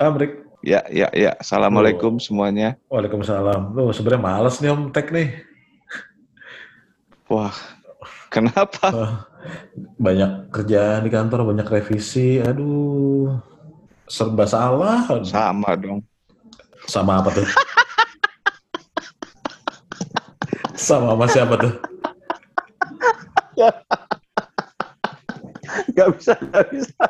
Amrik. Ya, ya, ya. Assalamualaikum oh. semuanya. Waalaikumsalam. Lu sebenarnya males nih Om Tek nih. Wah, kenapa? Banyak kerjaan di kantor, banyak revisi. Aduh, serba salah. Sama dong. Sama apa tuh? Sama sama siapa tuh? gak bisa, gak bisa.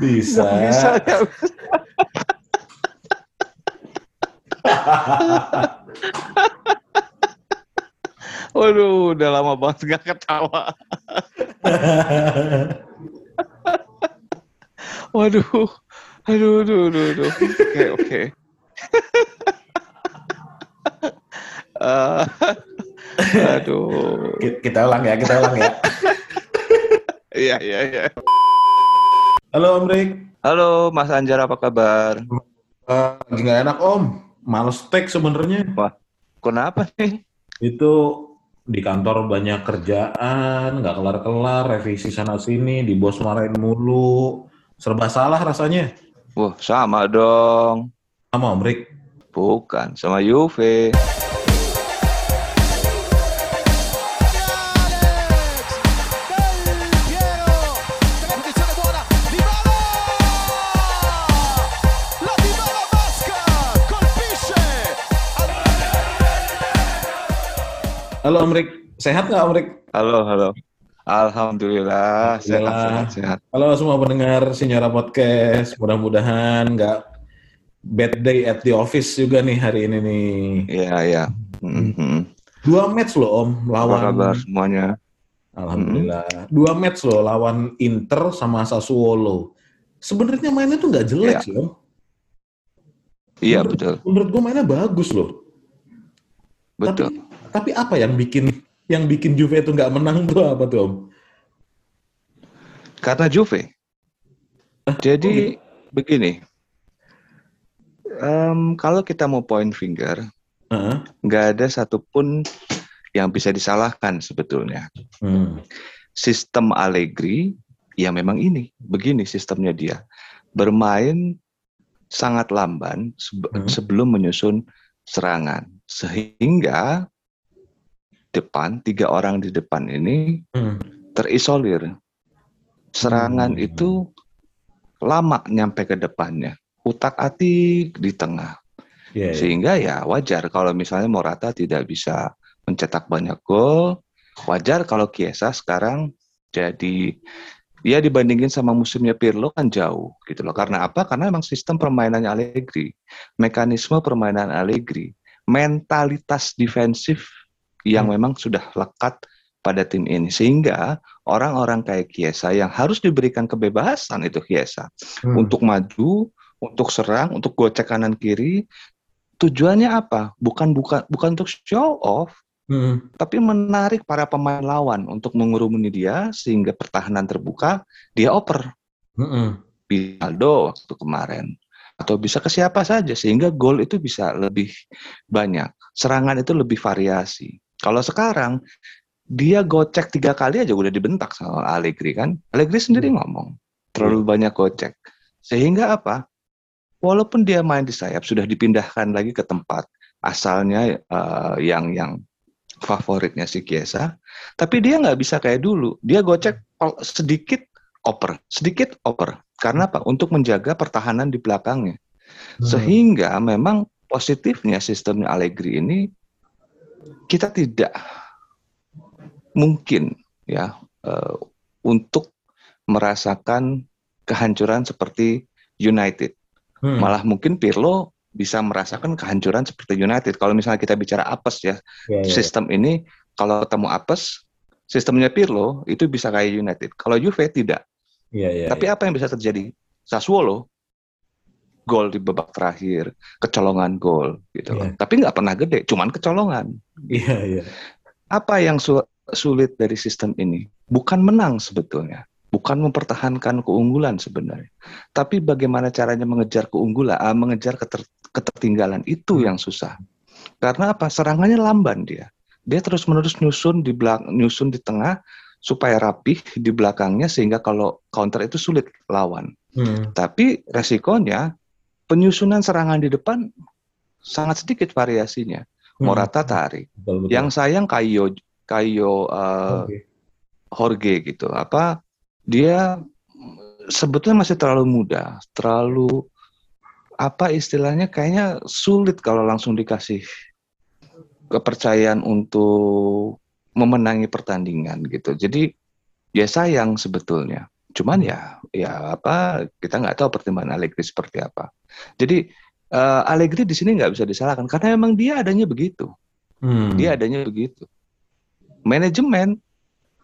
Bisa. Gak bisa, gak bisa. Waduh, udah lama banget gak ketawa. Waduh, aduh, aduh, aduh, aduh. Oke, oke. Uh, aduh. Kita ulang ya, kita ulang ya. Iya, iya, iya. Halo Om Rik. Halo Mas Anjar, apa kabar? Uh, lagi nggak enak Om. Males tek sebenarnya. Wah, kenapa nih? Itu di kantor banyak kerjaan, nggak kelar-kelar, revisi sana-sini, di bos marahin mulu. Serba salah rasanya. Wah, sama dong. Sama Om Rik? Bukan, sama Juve. Halo Om Rik, sehat nggak Om Rik? Halo, halo. Alhamdulillah, sehat, sehat, sehat. Halo semua pendengar Sinyora Podcast, mudah-mudahan nggak bad day at the office juga nih hari ini nih. Iya, iya. Mm-hmm. Dua match loh Om, lawan. Apa kabar semuanya? Alhamdulillah. Mm-hmm. Dua match loh, lawan Inter sama Sassuolo. Sebenarnya mainnya tuh nggak jelek iya. sih Om. Iya, betul. Menurut gue mainnya bagus loh. Betul. Tapi tapi apa yang bikin yang bikin Juve itu nggak menang tuh apa tuh Om? Karena Juve. Jadi oh, begini, um, kalau kita mau point finger, nggak uh-huh. ada satupun yang bisa disalahkan sebetulnya. Hmm. Sistem Allegri, ya memang ini, begini sistemnya dia, bermain sangat lamban hmm. sebelum menyusun serangan, sehingga depan, tiga orang di depan ini hmm. terisolir. Serangan hmm. itu lama nyampe ke depannya, utak atik di tengah. Yeah, yeah. Sehingga ya wajar kalau misalnya Morata tidak bisa mencetak banyak gol, wajar kalau Kiesa sekarang jadi ya dibandingin sama musimnya Pirlo kan jauh gitu loh. Karena apa? Karena memang sistem permainannya Allegri, mekanisme permainan Allegri, mentalitas defensif yang hmm. memang sudah lekat pada tim ini sehingga orang-orang kayak Kiesa yang harus diberikan kebebasan itu Kiesa hmm. untuk maju, untuk serang, untuk gocek kanan kiri. Tujuannya apa? Bukan bukan bukan untuk show off, hmm. tapi menarik para pemain lawan untuk mengurumuni dia sehingga pertahanan terbuka, dia oper. Hmm. Ronaldo waktu kemarin atau bisa ke siapa saja sehingga gol itu bisa lebih banyak, serangan itu lebih variasi. Kalau sekarang dia gocek tiga kali aja udah dibentak sama Allegri kan. Allegri sendiri hmm. ngomong terlalu hmm. banyak gocek. Sehingga apa? Walaupun dia main di sayap sudah dipindahkan lagi ke tempat asalnya uh, yang yang favoritnya si Kiesa, tapi dia nggak bisa kayak dulu. Dia gocek sedikit oper, sedikit oper. Karena apa? Untuk menjaga pertahanan di belakangnya. Hmm. Sehingga memang positifnya sistemnya Allegri ini kita tidak mungkin ya uh, untuk merasakan kehancuran seperti United. Hmm. Malah mungkin Pirlo bisa merasakan kehancuran seperti United. Kalau misalnya kita bicara apes ya, yeah, yeah. sistem ini kalau ketemu apes, sistemnya Pirlo itu bisa kayak United. Kalau Juve tidak. Yeah, yeah, Tapi yeah. apa yang bisa terjadi? Sassuolo gol di babak terakhir, kecolongan gol gitu yeah. Tapi nggak pernah gede, cuman kecolongan. Iya, yeah, iya. Yeah. Apa yang su sulit dari sistem ini? Bukan menang sebetulnya, bukan mempertahankan keunggulan sebenarnya. Tapi bagaimana caranya mengejar keunggulan, uh, mengejar keter ketertinggalan itu hmm. yang susah. Karena apa? Serangannya lamban dia. Dia terus-menerus nyusun di belakang, nyusun di tengah supaya rapih di belakangnya sehingga kalau counter itu sulit lawan. Hmm. Tapi resikonya penyusunan serangan di depan sangat sedikit variasinya. Hmm. Morata tarik. Betul, betul. Yang sayang Kayo Kayo uh, okay. Jorge gitu. Apa dia sebetulnya masih terlalu muda, terlalu apa istilahnya kayaknya sulit kalau langsung dikasih kepercayaan untuk memenangi pertandingan gitu. Jadi ya sayang sebetulnya. Cuman ya ya apa kita nggak tahu pertimbangan Allegri seperti apa. Jadi uh, Allegri di sini nggak bisa disalahkan karena memang dia adanya begitu. Hmm. Dia adanya begitu. Manajemen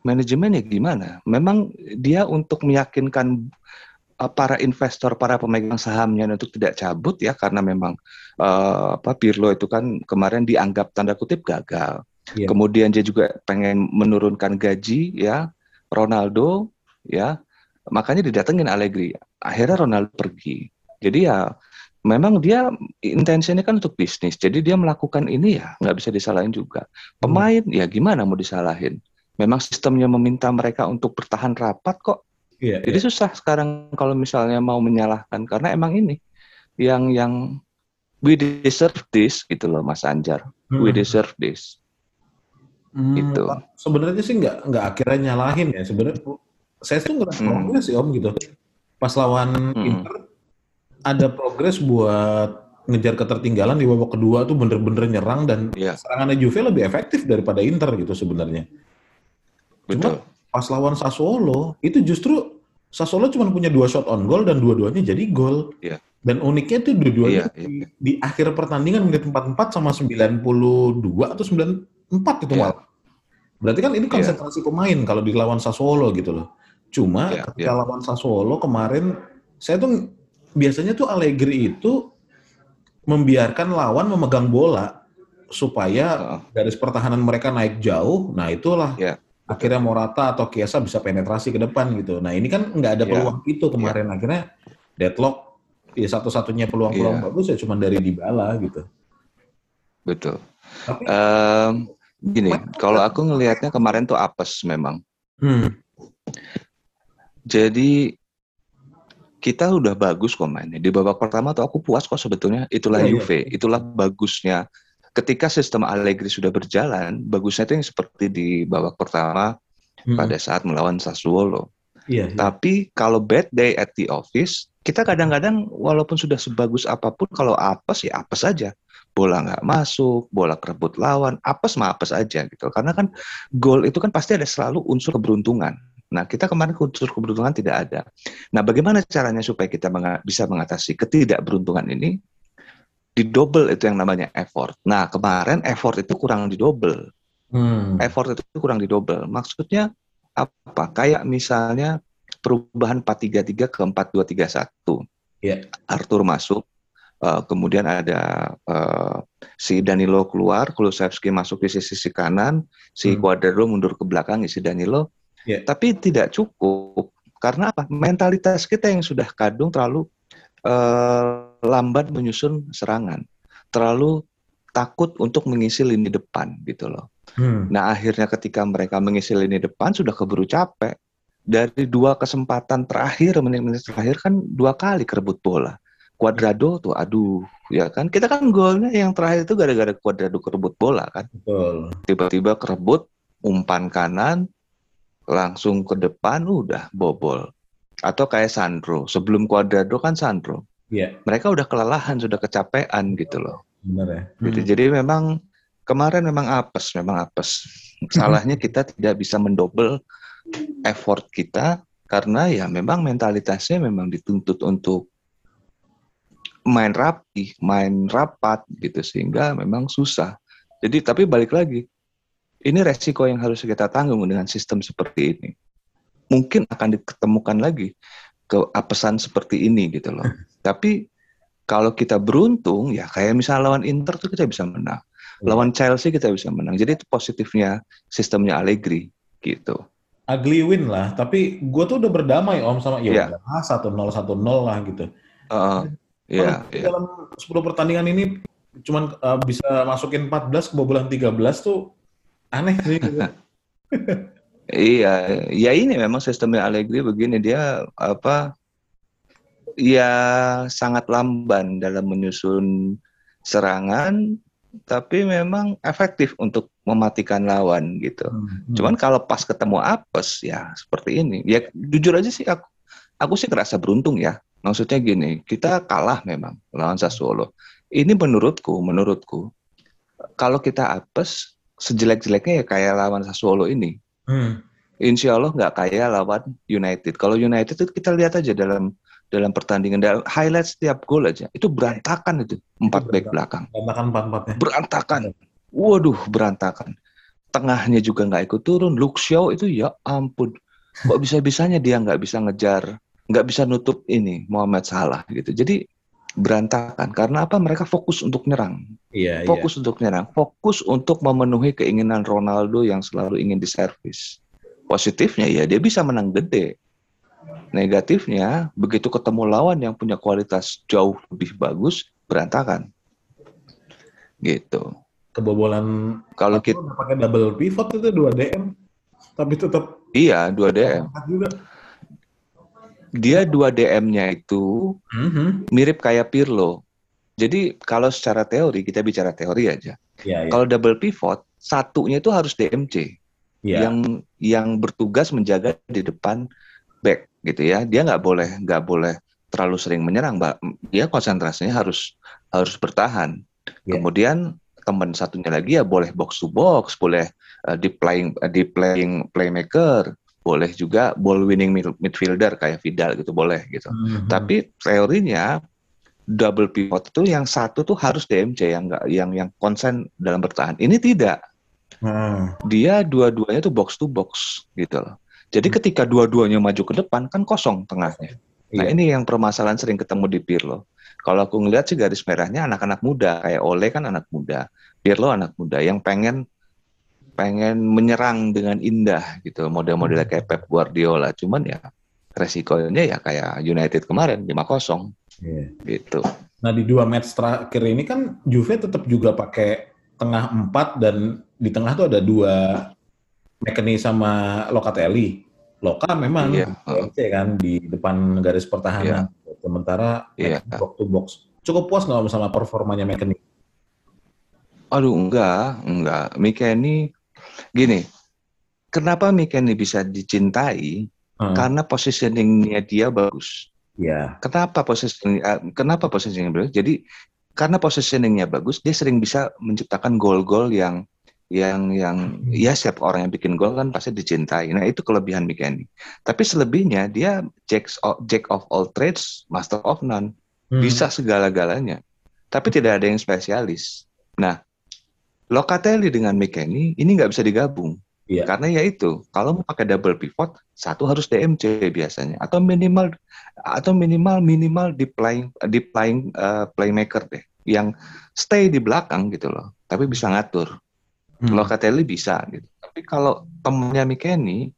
manajemen ya gimana? Memang dia untuk meyakinkan uh, para investor, para pemegang sahamnya untuk tidak cabut ya karena memang uh, apa Pirlo itu kan kemarin dianggap tanda kutip gagal. Yeah. Kemudian dia juga pengen menurunkan gaji ya Ronaldo ya makanya didatengin Allegri. Akhirnya Ronaldo pergi. Jadi ya memang dia intensinya kan untuk bisnis. Jadi dia melakukan ini ya nggak bisa disalahin juga. Pemain hmm. ya gimana mau disalahin? Memang sistemnya meminta mereka untuk bertahan rapat kok. Yeah, Jadi yeah. susah sekarang kalau misalnya mau menyalahkan karena emang ini yang yang we deserve this gitu loh Mas Anjar. Hmm. We deserve this. Hmm, gitu. Sebenarnya sih nggak nggak akhirnya nyalahin ya. Sebenarnya saya tuh ngerasa hmm. progres sih Om gitu. Pas lawan hmm. Inter ada progres buat ngejar ketertinggalan di babak kedua tuh bener-bener nyerang dan yeah. serangannya Juve lebih efektif daripada Inter gitu sebenarnya. Betul. Cuma pas lawan Sassuolo itu justru Sassuolo cuma punya dua shot on goal dan dua-duanya jadi gol. Yeah. Dan uniknya tuh dua-duanya yeah, yeah. di, di akhir pertandingan menit 44 sama 92 atau 94 itu yeah. malah. Berarti kan ini iya. konsentrasi yeah. pemain kalau dilawan Sassuolo gitu loh. Cuma yeah, ketika yeah. lawan Sassuolo kemarin saya tuh biasanya tuh Allegri itu membiarkan lawan memegang bola supaya uh. garis pertahanan mereka naik jauh. Nah itulah yeah. akhirnya Morata atau Kiesa bisa penetrasi ke depan gitu. Nah ini kan nggak ada iya. peluang yeah. itu kemarin yeah. akhirnya deadlock. Ya satu-satunya peluang-peluang yeah. bagus ya cuma dari Dybala gitu. Betul. Tapi, um, gini, kalau aku ngelihatnya kemarin tuh apes memang. Hmm. Jadi kita udah bagus kok mainnya. Di babak pertama tuh aku puas kok sebetulnya. Itulah oh, Juve, iya. itulah bagusnya. Ketika sistem Allegri sudah berjalan, bagusnya itu yang seperti di babak pertama hmm. pada saat melawan Sassuolo. Iya, iya. Tapi kalau bad day at the office, kita kadang-kadang walaupun sudah sebagus apa pun, kalau apes ya apes saja. Bola nggak masuk, bola kerebut lawan, apes mah apes aja gitu. Karena kan gol itu kan pasti ada selalu unsur keberuntungan Nah, kita kemarin unsur keberuntungan tidak ada. Nah, bagaimana caranya supaya kita menga bisa mengatasi ketidakberuntungan ini? Di double itu yang namanya effort. Nah, kemarin effort itu kurang di double. Hmm. Effort itu kurang di double. Maksudnya apa? Kayak misalnya perubahan 4-3-3 ke 4-2-3-1. Yeah. Arthur masuk, uh, kemudian ada uh, si Danilo keluar, Kulusevski masuk di sisi, sisi kanan, si hmm. Cuadrado mundur ke belakang, si Danilo, Yeah. Tapi tidak cukup karena apa? Mentalitas kita yang sudah kadung terlalu uh, lambat menyusun serangan, terlalu takut untuk mengisi lini depan gitu loh. Hmm. Nah akhirnya ketika mereka mengisi lini depan sudah keburu capek. Dari dua kesempatan terakhir menit-menit terakhir kan dua kali kerebut bola. Cuadrado tuh aduh ya kan kita kan golnya yang terakhir itu gara-gara Cuadrado kerebut bola kan. Tiba-tiba kerebut umpan kanan langsung ke depan udah bobol. Atau kayak Sandro, sebelum Cuadrado kan Sandro. Iya. Mereka udah kelelahan, sudah kecapean gitu loh. Benar ya. Gitu. Hmm. Gitu. Jadi memang kemarin memang apes, memang apes. Salahnya kita tidak bisa mendobel effort kita karena ya memang mentalitasnya memang dituntut untuk main rapi, main rapat gitu sehingga memang susah. Jadi tapi balik lagi ini resiko yang harus kita tanggung dengan sistem seperti ini. Mungkin akan diketemukan lagi keapesan seperti ini gitu loh. Tapi kalau kita beruntung ya kayak misalnya lawan Inter tuh kita bisa menang. Lawan Chelsea kita bisa menang. Jadi itu positifnya sistemnya Allegri gitu. Ugly win lah, tapi gue tuh udah berdamai om sama ya yeah. satu nol satu nol lah gitu. Uh, yeah, yeah. Dalam 10 pertandingan ini cuman uh, bisa masukin 14 kebobolan 13 tuh aneh sih. Gitu. iya, ya ini memang sistemnya Allegri begini dia apa ya sangat lamban dalam menyusun serangan tapi memang efektif untuk mematikan lawan gitu. Hmm. Cuman kalau pas ketemu apes ya seperti ini. Ya jujur aja sih aku aku sih ngerasa beruntung ya. Maksudnya gini, kita kalah memang lawan Sassuolo. Ini menurutku, menurutku kalau kita apes sejelek-jeleknya ya kayak lawan Sassuolo ini. Hmm. Insya Allah nggak kayak lawan United. Kalau United itu kita lihat aja dalam dalam pertandingan. Dalam highlight setiap gol aja. Itu berantakan itu empat back belakang. Berantakan empat empatnya berantakan. Waduh berantakan. Tengahnya juga nggak ikut turun. Luxio itu ya ampun. Kok bisa bisanya dia nggak bisa ngejar nggak bisa nutup ini Muhammad Salah gitu. Jadi berantakan karena apa mereka fokus untuk nyerang iya, iya. fokus iya. untuk nyerang fokus untuk memenuhi keinginan Ronaldo yang selalu ingin diservis positifnya ya dia bisa menang gede Negatifnya, begitu ketemu lawan yang punya kualitas jauh lebih bagus, berantakan. Gitu. Kebobolan kalau kita pakai double pivot itu 2 DM, tapi tetap Iya, 2 DM. Juga. Dia 2 DM-nya itu mm-hmm. mirip kayak Pirlo. Jadi kalau secara teori kita bicara teori aja. Ya, ya. Kalau double pivot, satunya itu harus DMC. Ya. Yang yang bertugas menjaga di depan back gitu ya dia nggak boleh nggak boleh terlalu sering menyerang mbak dia konsentrasinya harus harus bertahan yeah. kemudian teman satunya lagi ya boleh box to box boleh uh, di playing uh, di playing playmaker boleh juga ball winning midfielder kayak Vidal gitu boleh gitu mm-hmm. tapi teorinya double pivot itu yang satu tuh harus DMC yang enggak yang yang konsen dalam bertahan ini tidak hmm. dia dua-duanya tuh box to box gitu loh jadi hmm. ketika dua-duanya maju ke depan kan kosong tengahnya. Nah iya. ini yang permasalahan sering ketemu di Pirlo. Kalau aku ngelihat sih garis merahnya anak-anak muda kayak Ole kan anak muda, Pirlo anak muda yang pengen pengen menyerang dengan indah gitu, model-modelnya kayak Pep Guardiola. Cuman ya resikonya ya kayak United kemarin 5-0. Yeah. Gitu. Nah di dua match terakhir ini kan Juve tetap juga pakai tengah empat dan di tengah tuh ada dua McKennie sama Locatelli. Loka memang iya. kan di depan garis pertahanan. Iya. Sementara iya. box to box. Cukup puas nggak sama performanya McKennie? Aduh enggak, enggak. McKennie gini, kenapa McKennie bisa dicintai? Hmm. Karena positioningnya dia bagus. Ya. Kenapa positioning? Uh, kenapa positioningnya bagus? Jadi karena positioningnya bagus, dia sering bisa menciptakan gol-gol yang yang yang hmm. ya siap orang yang bikin gol kan pasti dicintai. Nah itu kelebihan McKennie. Tapi selebihnya dia jack of, jack of all trades, master of none, hmm. bisa segala-galanya. Tapi tidak ada yang spesialis. Nah Locatelli dengan McKennie ini nggak bisa digabung. Iya. Karena ya itu, kalau mau pakai double pivot, satu harus DMC biasanya, atau minimal atau minimal minimal di playing di playing uh, playmaker deh, yang stay di belakang gitu loh, tapi bisa ngatur. Hmm. Locatelli bisa gitu. Tapi kalau temennya Mikeni,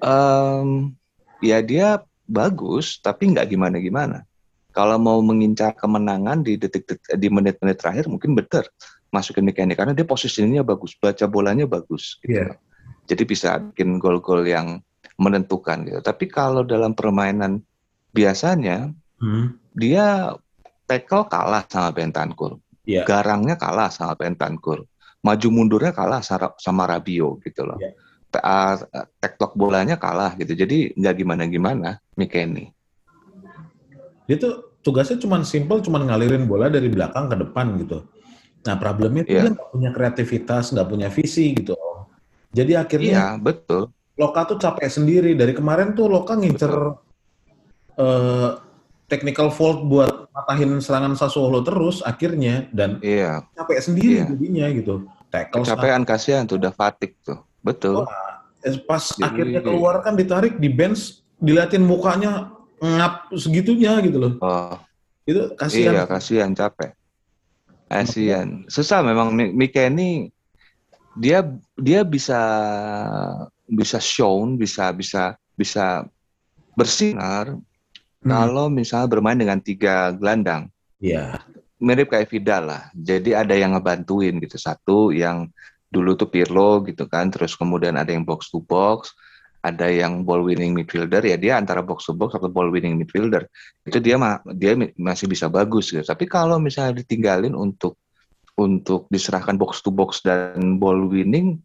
um, ya dia bagus, tapi nggak gimana-gimana. Kalau mau mengincar kemenangan di detik-detik di menit-menit terakhir mungkin better masukin Mikeni karena dia posisinya bagus, baca bolanya bagus. Gitu. Yeah. Jadi bisa bikin gol-gol yang menentukan gitu. Tapi kalau dalam permainan biasanya hmm. dia tackle kalah sama Bentancur. Yeah. Garangnya kalah sama Bentancur maju mundurnya kalah sama Rabio gitu loh. Yeah. Uh, tektok bolanya kalah gitu. Jadi nggak gimana-gimana Mikeni. Dia tuh tugasnya cuma simple, cuma ngalirin bola dari belakang ke depan gitu. Nah problemnya yeah. dia nggak punya kreativitas, nggak punya visi gitu. Jadi akhirnya yeah, betul. Loka tuh capek sendiri. Dari kemarin tuh Loka ngincer uh, technical fault buat matahin serangan Sassuolo terus akhirnya dan iya. capek sendiri yeah. jadinya gitu tackle kecapean kasihan tuh udah fatik tuh betul Wah, pas Jadi, akhirnya keluar kan ditarik di bench diliatin mukanya ngap segitunya gitu loh oh. itu kasihan iya kasihan capek kasihan susah memang Mika ini dia dia bisa bisa shown bisa bisa bisa bersinar hmm. kalau misalnya bermain dengan tiga gelandang Iya. mirip kayak Vidal lah. Jadi ada yang ngebantuin gitu. Satu yang dulu tuh Pirlo gitu kan, terus kemudian ada yang box to box, ada yang ball winning midfielder ya dia antara box to box atau ball winning midfielder itu dia ma dia masih bisa bagus gitu. Tapi kalau misalnya ditinggalin untuk untuk diserahkan box to box dan ball winning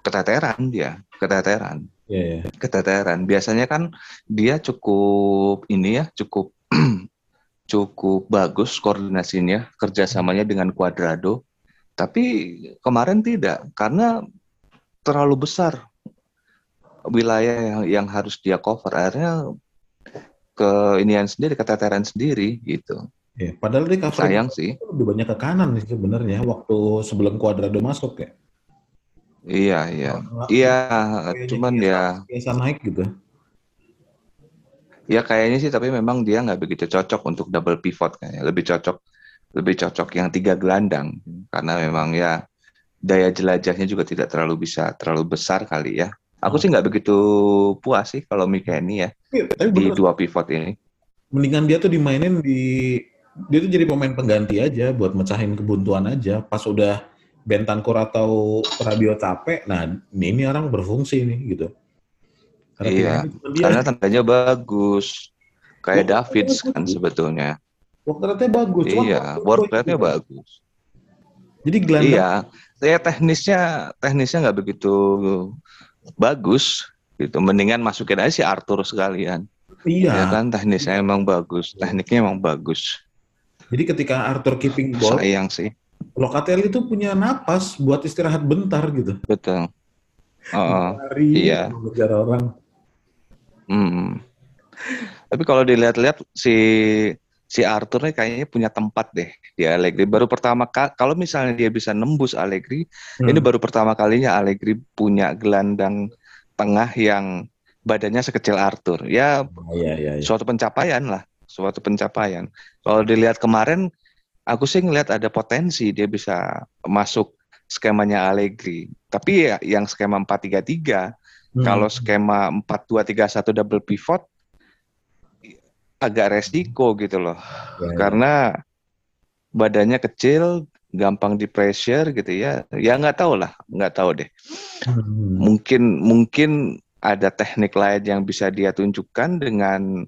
keteteran dia, keteteran. Yeah, yeah. Keteteran. Biasanya kan dia cukup ini ya, cukup cukup bagus koordinasinya, kerjasamanya dengan Cuadrado. Tapi kemarin tidak, karena terlalu besar wilayah yang, yang harus dia cover. Akhirnya ke inian sendiri, keteteran sendiri gitu. Ya, padahal di cover sayang sih. Lebih banyak ke kanan sih sebenarnya waktu sebelum Cuadrado masuk ya. Iya, iya. iya, cuman ya biasa naik gitu. Ya kayaknya sih tapi memang dia nggak begitu cocok untuk double pivot kayaknya. Lebih cocok lebih cocok yang tiga gelandang karena memang ya daya jelajahnya juga tidak terlalu bisa terlalu besar kali ya. Aku sih nggak begitu puas sih kalau Mikeni ya, ya tapi di dua pivot ini. Mendingan dia tuh dimainin di dia tuh jadi pemain pengganti aja buat mecahin kebuntuan aja. Pas udah Bentancur atau Radio capek, nah ini orang berfungsi nih gitu. Karena iya, karena tandanya bagus. Kayak David kan sebetulnya. Work rate bagus. Iya, work rate bagus. Jadi gelandang. Iya, saya teknisnya teknisnya nggak begitu bagus gitu. Mendingan masukin aja si Arthur sekalian. Iya. Ya kan teknisnya emang bagus, tekniknya emang bagus. Jadi ketika Arthur keeping ball, sayang sih. Locatelli itu punya napas buat istirahat bentar gitu. Betul. Oh, iya. Mengejar orang. Hmm. Tapi kalau dilihat-lihat si si Arthur nih kayaknya punya tempat deh di Allegri. Baru pertama kali kalau misalnya dia bisa nembus Allegri, hmm. ini baru pertama kalinya Allegri punya gelandang tengah yang badannya sekecil Arthur. Ya, oh, iya, iya, suatu pencapaian lah, suatu pencapaian. Kalau dilihat kemarin, aku sih ngelihat ada potensi dia bisa masuk skemanya Allegri. Tapi ya yang skema 4-3-3 Hmm. Kalau skema 4-2-3-1 double pivot agak resiko gitu loh. Ya, ya. Karena badannya kecil, gampang di pressure gitu ya. Ya nggak tahu lah, nggak tahu deh. Hmm. Mungkin mungkin ada teknik lain yang bisa dia tunjukkan dengan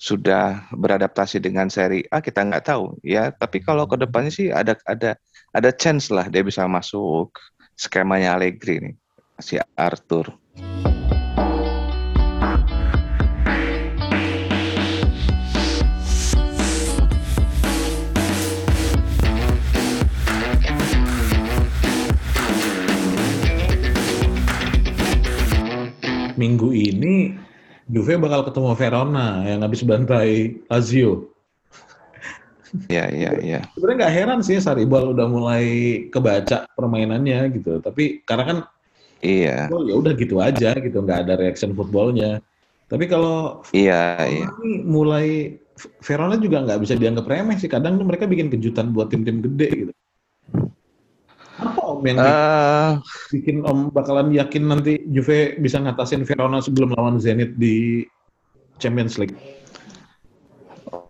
sudah beradaptasi dengan seri A kita nggak tahu ya tapi kalau ke depannya sih ada ada ada chance lah dia bisa masuk skemanya Allegri nih si Arthur minggu ini Juve bakal ketemu Verona yang habis bantai Lazio. Iya, iya, iya. Sebenarnya nggak heran sih Saribal udah mulai kebaca permainannya gitu. Tapi karena kan Iya. Oh, ya udah gitu aja gitu, nggak ada reaction footballnya. Tapi kalau iya, iya. mulai Verona juga nggak bisa dianggap remeh sih. Kadang mereka bikin kejutan buat tim-tim gede gitu. Om yang uh, bikin Om bakalan yakin nanti Juve bisa ngatasin Verona sebelum lawan Zenit di Champions League?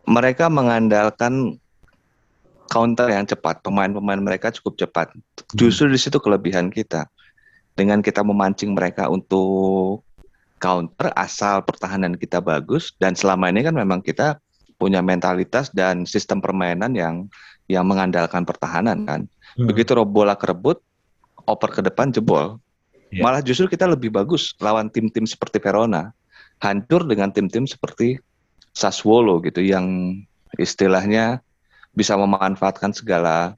Mereka mengandalkan counter yang cepat. Pemain-pemain mereka cukup cepat. Justru di situ kelebihan kita dengan kita memancing mereka untuk counter asal pertahanan kita bagus dan selama ini kan memang kita punya mentalitas dan sistem permainan yang yang mengandalkan pertahanan kan. Hmm. Begitu bola kerebut, oper ke depan jebol. Yeah. Malah justru kita lebih bagus lawan tim-tim seperti Verona. Hancur dengan tim-tim seperti Sassuolo gitu yang istilahnya bisa memanfaatkan segala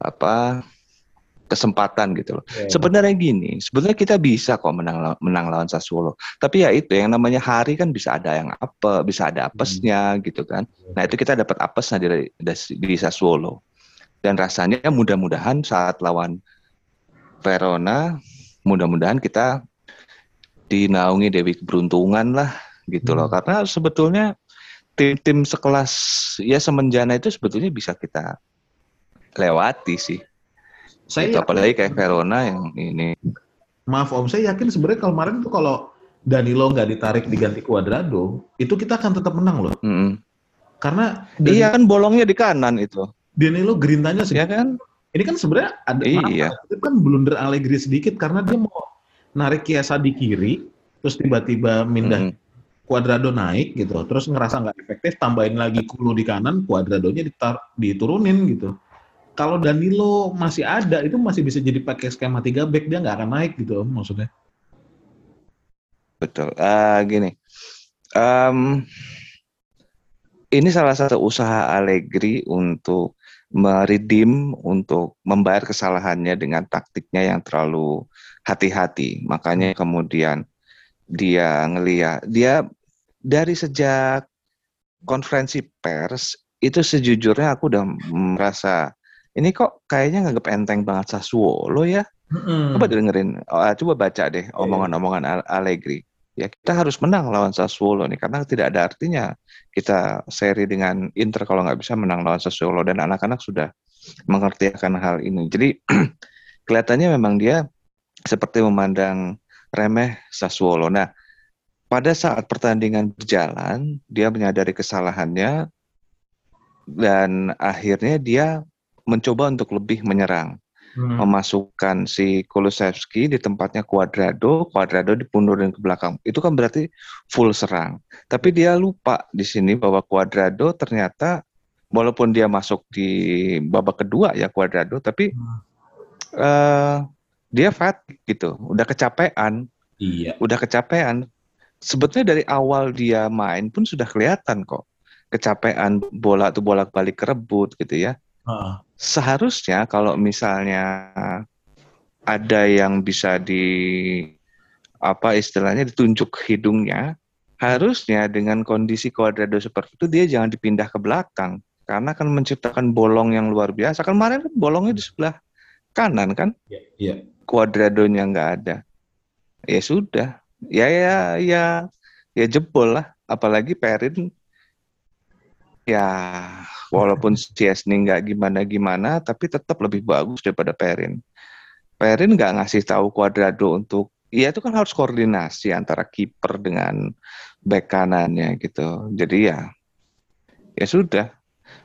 apa kesempatan gitu loh. Yeah. Sebenarnya gini, sebenarnya kita bisa kok menang menang lawan Sassuolo. Tapi ya itu yang namanya hari kan bisa ada yang apa, bisa ada apesnya hmm. gitu kan. Nah, itu kita dapat apesnya dari di Sassuolo. Dan rasanya mudah-mudahan saat lawan Verona, mudah-mudahan kita dinaungi Dewi keberuntungan lah gitu loh. Hmm. Karena sebetulnya tim-tim sekelas ya semenjana itu sebetulnya bisa kita lewati sih saya itu apalagi kayak Verona yang ini. Maaf Om, saya yakin sebenarnya kalau kemarin tuh kalau Danilo nggak ditarik diganti Cuadrado, itu kita akan tetap menang loh. Mm -hmm. Karena Danilo, iya kan bolongnya di kanan itu. Danilo Grintanya sih. Ya kan? Ini kan sebenarnya ada iya. itu kan blunder Allegri sedikit karena dia mau narik Kiesa di kiri, terus tiba-tiba mindah mm. Cuadrado naik gitu, terus ngerasa nggak efektif, tambahin lagi Kulu di kanan, Cuadradonya ditar, diturunin gitu. Kalau Danilo masih ada, itu masih bisa jadi pakai skema 3 back, dia nggak akan naik gitu maksudnya. Betul. Uh, gini, um, ini salah satu usaha Allegri untuk meridim untuk membayar kesalahannya dengan taktiknya yang terlalu hati-hati. Makanya kemudian dia ngeliat dia dari sejak konferensi pers itu sejujurnya aku udah merasa ini kok kayaknya nggak enteng banget Sassuolo ya. Mm-hmm. Coba dengerin, oh, coba baca deh iya. omongan-omongan Allegri. Ya kita harus menang lawan Sassuolo nih karena tidak ada artinya kita seri dengan Inter kalau nggak bisa menang lawan Sassuolo dan anak-anak sudah mengerti akan hal ini. Jadi kelihatannya memang dia seperti memandang remeh Sassuolo. Nah, pada saat pertandingan berjalan, dia menyadari kesalahannya dan akhirnya dia mencoba untuk lebih menyerang hmm. memasukkan si Kulusevski di tempatnya Cuadrado, Cuadrado dipundurin ke belakang. Itu kan berarti full serang. Tapi dia lupa di sini bahwa Cuadrado ternyata walaupun dia masuk di babak kedua ya Cuadrado, tapi hmm. uh, dia fat gitu, udah kecapean. Iya. Udah kecapean. Sebetulnya dari awal dia main pun sudah kelihatan kok kecapean bola tuh bolak-balik kerebut gitu ya. Uh seharusnya kalau misalnya ada yang bisa di apa istilahnya ditunjuk hidungnya, harusnya dengan kondisi kuadrado seperti itu dia jangan dipindah ke belakang karena akan menciptakan bolong yang luar biasa. Kan kemarin kan bolongnya di sebelah kanan kan? Iya. Yeah, Kuadradonya nggak ada. Ya sudah. Ya ya ya ya jebol lah. Apalagi Perin ya walaupun Chesney nggak gimana-gimana, tapi tetap lebih bagus daripada Perin. Perin nggak ngasih tahu Cuadrado untuk, ya itu kan harus koordinasi antara kiper dengan back kanannya gitu. Jadi ya, ya sudah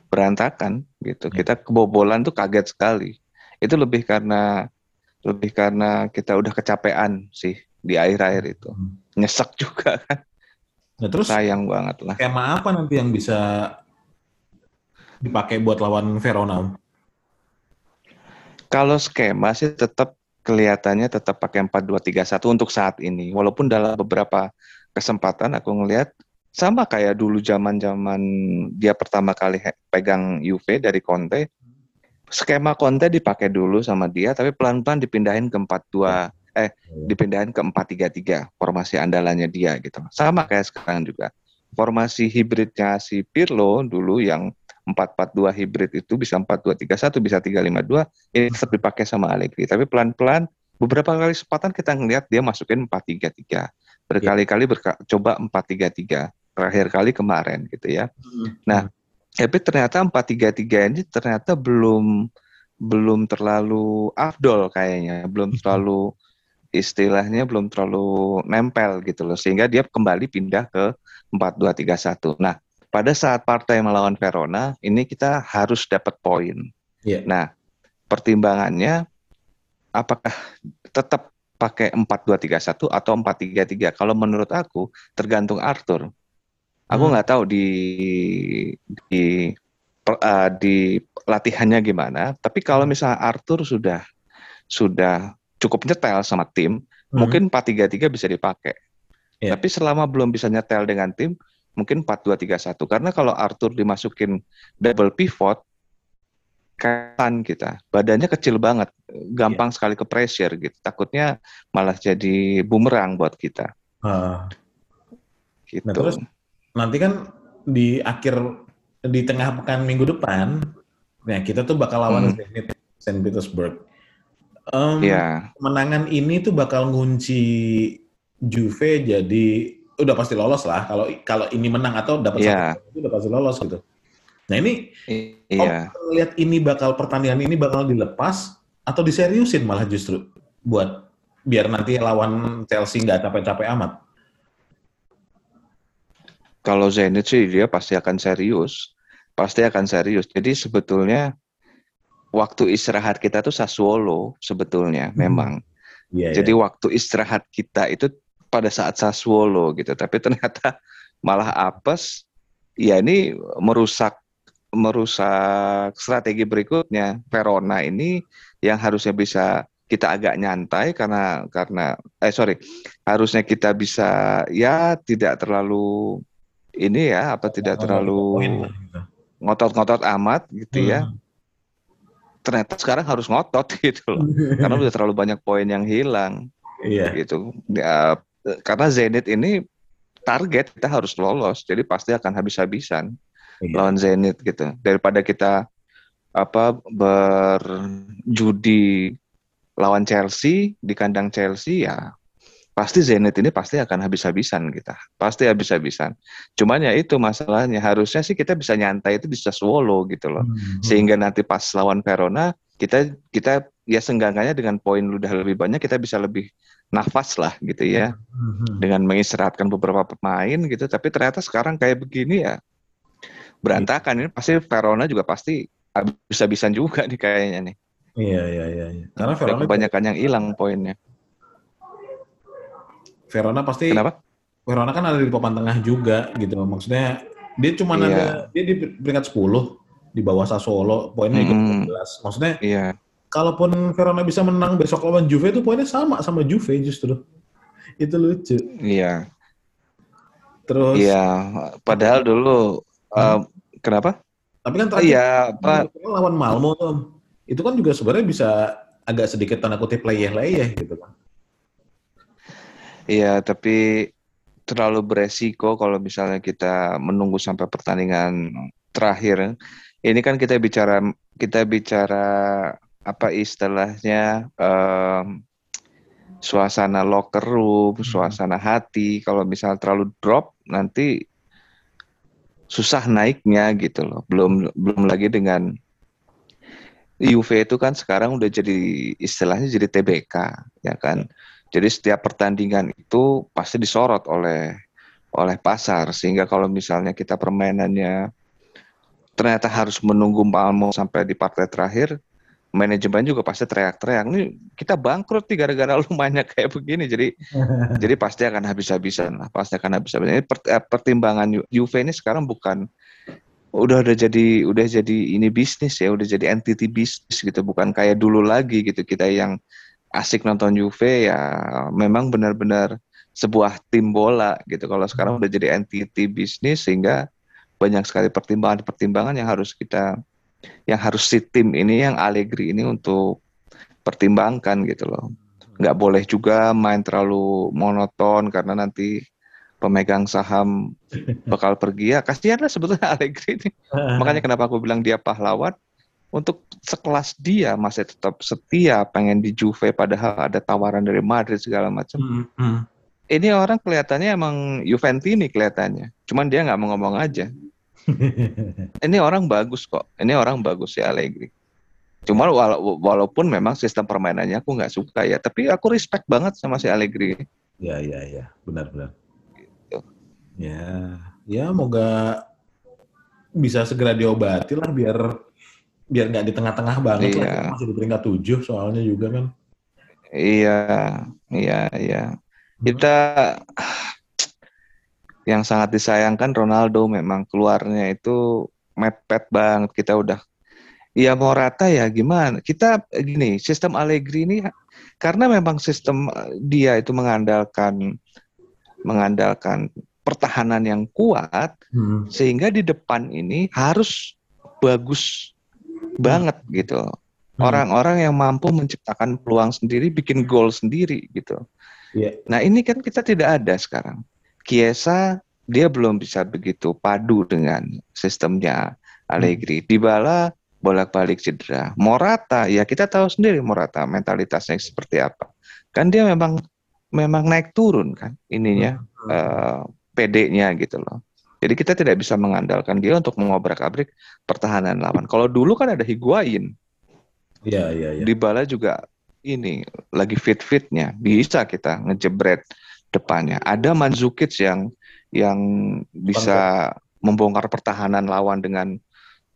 berantakan gitu. Kita kebobolan tuh kaget sekali. Itu lebih karena lebih karena kita udah kecapean sih di akhir-akhir itu. Hmm. Nyesek juga kan. Nah, terus sayang banget lah. Skema apa nanti yang bisa dipakai buat lawan Verona? Kalau skema sih tetap kelihatannya tetap pakai 4-2-3-1 untuk saat ini. Walaupun dalam beberapa kesempatan aku ngelihat sama kayak dulu zaman-zaman dia pertama kali pegang Juve dari Conte. Skema Conte dipakai dulu sama dia tapi pelan-pelan dipindahin ke 4-2 eh dipindahin ke 4-3-3 formasi andalannya dia gitu. Sama kayak sekarang juga. Formasi hibridnya si Pirlo dulu yang 442 hybrid itu bisa 4231 bisa 352 ini tetap dipakai sama Allegri. Tapi pelan-pelan beberapa kali kesempatan kita ngelihat dia masukin 433 berkali-kali berka coba 433 terakhir kali kemarin gitu ya. Hmm. nah tapi ternyata 433 ini ternyata belum belum terlalu afdol kayaknya belum hmm. terlalu istilahnya belum terlalu nempel gitu loh. Sehingga dia kembali pindah ke 4231 nah pada saat partai melawan Verona ini kita harus dapat poin. Yeah. Nah, pertimbangannya apakah tetap pakai 4-2-3-1 atau 4-3-3? Kalau menurut aku tergantung Arthur. Aku hmm. nggak hmm. tahu di di uh, di latihannya gimana, tapi kalau hmm. misalnya Arthur sudah sudah cukup nyetel sama tim, hmm. mungkin 4-3-3 bisa dipakai. Yeah. Tapi selama belum bisa nyetel dengan tim, mungkin 4-2-3-1. Karena kalau Arthur dimasukin double pivot, kan kita badannya kecil banget, gampang yeah. sekali ke pressure gitu. Takutnya malah jadi bumerang buat kita. Uh. Gitu. Nah, terus nanti kan di akhir di tengah pekan minggu depan, nah kita tuh bakal lawan hmm. Zenit Saint Petersburg. Um, yeah. Kemenangan ini tuh bakal ngunci Juve jadi udah pasti lolos lah kalau kalau ini menang atau dapat yeah. satu itu udah pasti lolos gitu. Nah ini yeah. Lihat ini bakal pertandingan ini bakal dilepas atau diseriusin malah justru buat biar nanti lawan Chelsea nggak capek-capek amat. Kalau Zenit sih dia pasti akan serius, pasti akan serius. Jadi sebetulnya waktu istirahat kita tuh Sassuolo sebetulnya hmm. memang. Yeah, Jadi yeah. waktu istirahat kita itu pada saat Sassuolo gitu, tapi ternyata malah apes. Ya ini merusak merusak strategi berikutnya. Verona ini yang harusnya bisa kita agak nyantai karena karena eh sorry harusnya kita bisa ya tidak terlalu ini ya apa tidak terlalu gitu. ngotot-ngotot amat gitu ya. hmm. ya ternyata sekarang harus ngotot gitu loh karena udah terlalu banyak poin yang hilang iya. gitu ya, karena Zenit ini target kita harus lolos jadi pasti akan habis-habisan iya. lawan Zenit gitu daripada kita apa berjudi lawan Chelsea di kandang Chelsea ya pasti Zenit ini pasti akan habis-habisan kita. Pasti habis-habisan. Cuman ya itu masalahnya. Harusnya sih kita bisa nyantai itu di Sassuolo gitu loh. Hmm. Sehingga nanti pas lawan Verona kita kita ya senggangannya dengan poin udah lebih banyak kita bisa lebih nafas lah gitu ya. Hmm. Dengan mengistirahatkan beberapa pemain gitu. Tapi ternyata sekarang kayak begini ya berantakan ini pasti Verona juga pasti habis-habisan juga nih kayaknya nih. Iya iya iya. iya. Karena Verona kebanyakan yang hilang poinnya. Verona pasti Kenapa? Verona kan ada di papan tengah juga gitu. Maksudnya dia cuma iya. ada dia di peringkat 10 di bawah Sassuolo, poinnya hmm. 12. Maksudnya iya. Kalaupun Verona bisa menang besok lawan Juve itu poinnya sama sama Juve justru. Itu lucu. Iya. Terus Iya, padahal dulu hmm. uh, kenapa? Tapi kan terakhir iya, apa lawan Malmo tuh. Itu kan juga sebenarnya bisa agak sedikit tanda kutip leyeh-leyeh gitu kan. Iya, tapi terlalu beresiko kalau misalnya kita menunggu sampai pertandingan terakhir. Ini kan kita bicara kita bicara apa istilahnya um, suasana locker room, hmm. suasana hati. Kalau misalnya terlalu drop nanti susah naiknya gitu loh. Belum belum lagi dengan UV itu kan sekarang udah jadi istilahnya jadi TBK ya kan. Jadi setiap pertandingan itu pasti disorot oleh oleh pasar sehingga kalau misalnya kita permainannya ternyata harus menunggu Malmo sampai di partai terakhir, manajemen juga pasti teriak-teriak. Ini kita bangkrut nih gara-gara lu mainnya kayak begini. Jadi jadi pasti akan habis-habisan lah, pasti akan habis-habisan. Ini eh, pertimbangan Juve ini sekarang bukan udah udah jadi udah jadi ini bisnis ya, udah jadi entity bisnis gitu, bukan kayak dulu lagi gitu kita yang asik nonton Juve ya memang benar-benar sebuah tim bola gitu. Kalau sekarang udah jadi entity bisnis sehingga banyak sekali pertimbangan-pertimbangan yang harus kita yang harus si tim ini yang Allegri ini untuk pertimbangkan gitu loh. Nggak boleh juga main terlalu monoton karena nanti pemegang saham bakal pergi ya kasihan lah sebetulnya Allegri ini. Makanya kenapa aku bilang dia pahlawan untuk sekelas dia masih tetap setia pengen di Juve padahal ada tawaran dari Madrid segala macam. Mm -hmm. Ini orang kelihatannya emang Juventini kelihatannya. Cuman dia nggak mau ngomong aja. Ini orang bagus kok. Ini orang bagus ya Allegri. Cuma wala walaupun memang sistem permainannya aku nggak suka ya, tapi aku respect banget sama si Allegri. Ya ya ya, benar-benar. Gitu. Ya, ya moga bisa segera diobati lah biar biar nggak di tengah-tengah banget iya. lah masih di peringkat tujuh soalnya juga kan iya iya iya hmm. Yang sangat disayangkan Ronaldo memang keluarnya itu mepet banget kita udah ya mau rata ya gimana kita gini sistem Allegri ini karena memang sistem dia itu mengandalkan mengandalkan pertahanan yang kuat hmm. sehingga di depan ini harus bagus banget gitu. Hmm. Orang-orang yang mampu menciptakan peluang sendiri, bikin gol sendiri gitu. Yeah. Nah ini kan kita tidak ada sekarang. Kiesa dia belum bisa begitu padu dengan sistemnya Allegri. Hmm. Dybala bolak-balik cedera. Morata ya kita tahu sendiri Morata mentalitasnya seperti apa. Kan dia memang memang naik turun kan ininya hmm. uh, PD-nya gitu loh. Jadi kita tidak bisa mengandalkan dia untuk mengobrak-abrik pertahanan lawan. Kalau dulu kan ada Higuain. Iya, iya, iya. Dybala juga ini lagi fit-fitnya. Bisa kita ngejebret depannya. Ada Mandzukic yang yang bisa membongkar pertahanan lawan dengan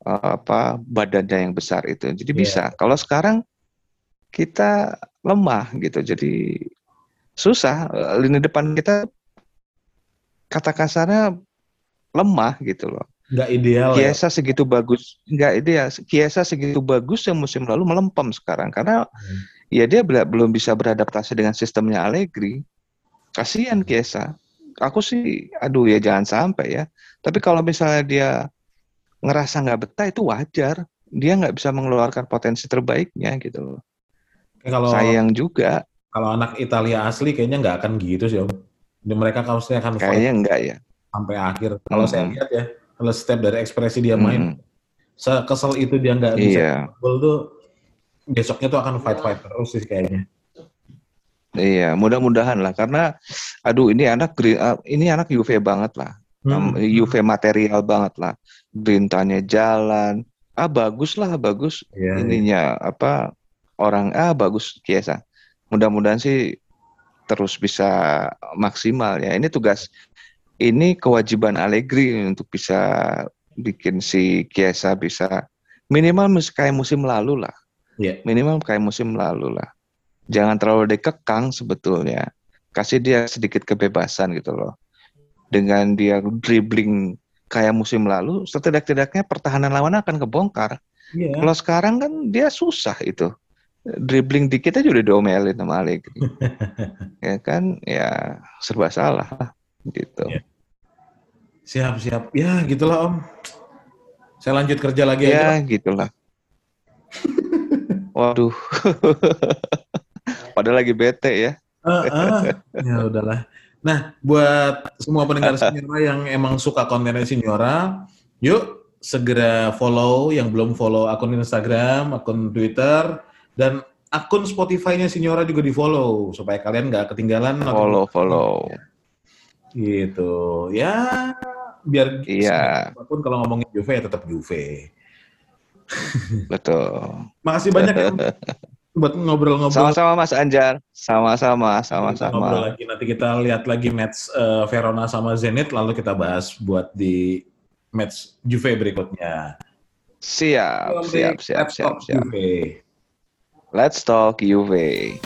apa badannya yang besar itu. Jadi yeah. bisa. Kalau sekarang kita lemah gitu. Jadi susah lini depan kita kata kasarnya lemah gitu loh. Nggak ideal Kiesa ya? segitu bagus, nggak ideal. Kiesa segitu bagus yang musim lalu melempem sekarang karena hmm. ya dia belum bisa beradaptasi dengan sistemnya Allegri. Kasihan Kiesa. Aku sih, aduh ya jangan sampai ya. Tapi kalau misalnya dia ngerasa nggak betah itu wajar. Dia nggak bisa mengeluarkan potensi terbaiknya gitu loh. Kalau sayang juga. Kalau anak Italia asli kayaknya nggak akan gitu sih om. Mereka kalau akan kayaknya enggak ya sampai akhir. Kalau hmm. saya lihat ya, kalau setiap dari ekspresi dia main, hmm. kesel itu dia nggak bisa iya. gol tuh besoknya tuh akan fight fight terus sih kayaknya. Iya, mudah-mudahan lah karena aduh ini anak ah, ini anak UV banget lah. Hmm. UV material banget lah. Gerintanya jalan. Ah bagus lah, bagus iya, iya. ininya iya. apa orang ah bagus Kiesa. Mudah-mudahan sih terus bisa maksimal ya. Ini tugas ini kewajiban Allegri untuk bisa bikin si Kiesa bisa minimal kayak musim lalu lah. Yeah. Minimal kayak musim lalu lah. Jangan terlalu dikekang sebetulnya. Kasih dia sedikit kebebasan gitu loh. Dengan dia dribbling kayak musim lalu, setidak-tidaknya pertahanan lawan akan kebongkar. Yeah. Kalau sekarang kan dia susah itu. Dribbling dikit aja udah diomelin sama Allegri. ya kan, ya serba salah gitu. Yeah. Siap, siap. Ya, gitulah Om. Saya lanjut kerja lagi ya, aja. Ya, gitulah. Waduh. Padahal lagi bete ya. Uh, uh. Ya udahlah. Nah, buat semua pendengar Sinyora yang emang suka kontennya Sinyora, yuk segera follow yang belum follow akun Instagram, akun Twitter, dan akun Spotify-nya Sinyora juga di follow supaya kalian nggak ketinggalan. Follow, follow. Gitu. Ya, biar iya. apa pun kalau ngomongin Juve ya tetap Juve. Betul. Makasih banyak ya buat ngobrol-ngobrol. Sama-sama Mas Anjar. Sama-sama, sama-sama. Ngobrol lagi nanti kita lihat lagi match uh, Verona sama Zenit lalu kita bahas buat di match Juve berikutnya. Siap, siap, siap, siap, siap. Let's talk Juve.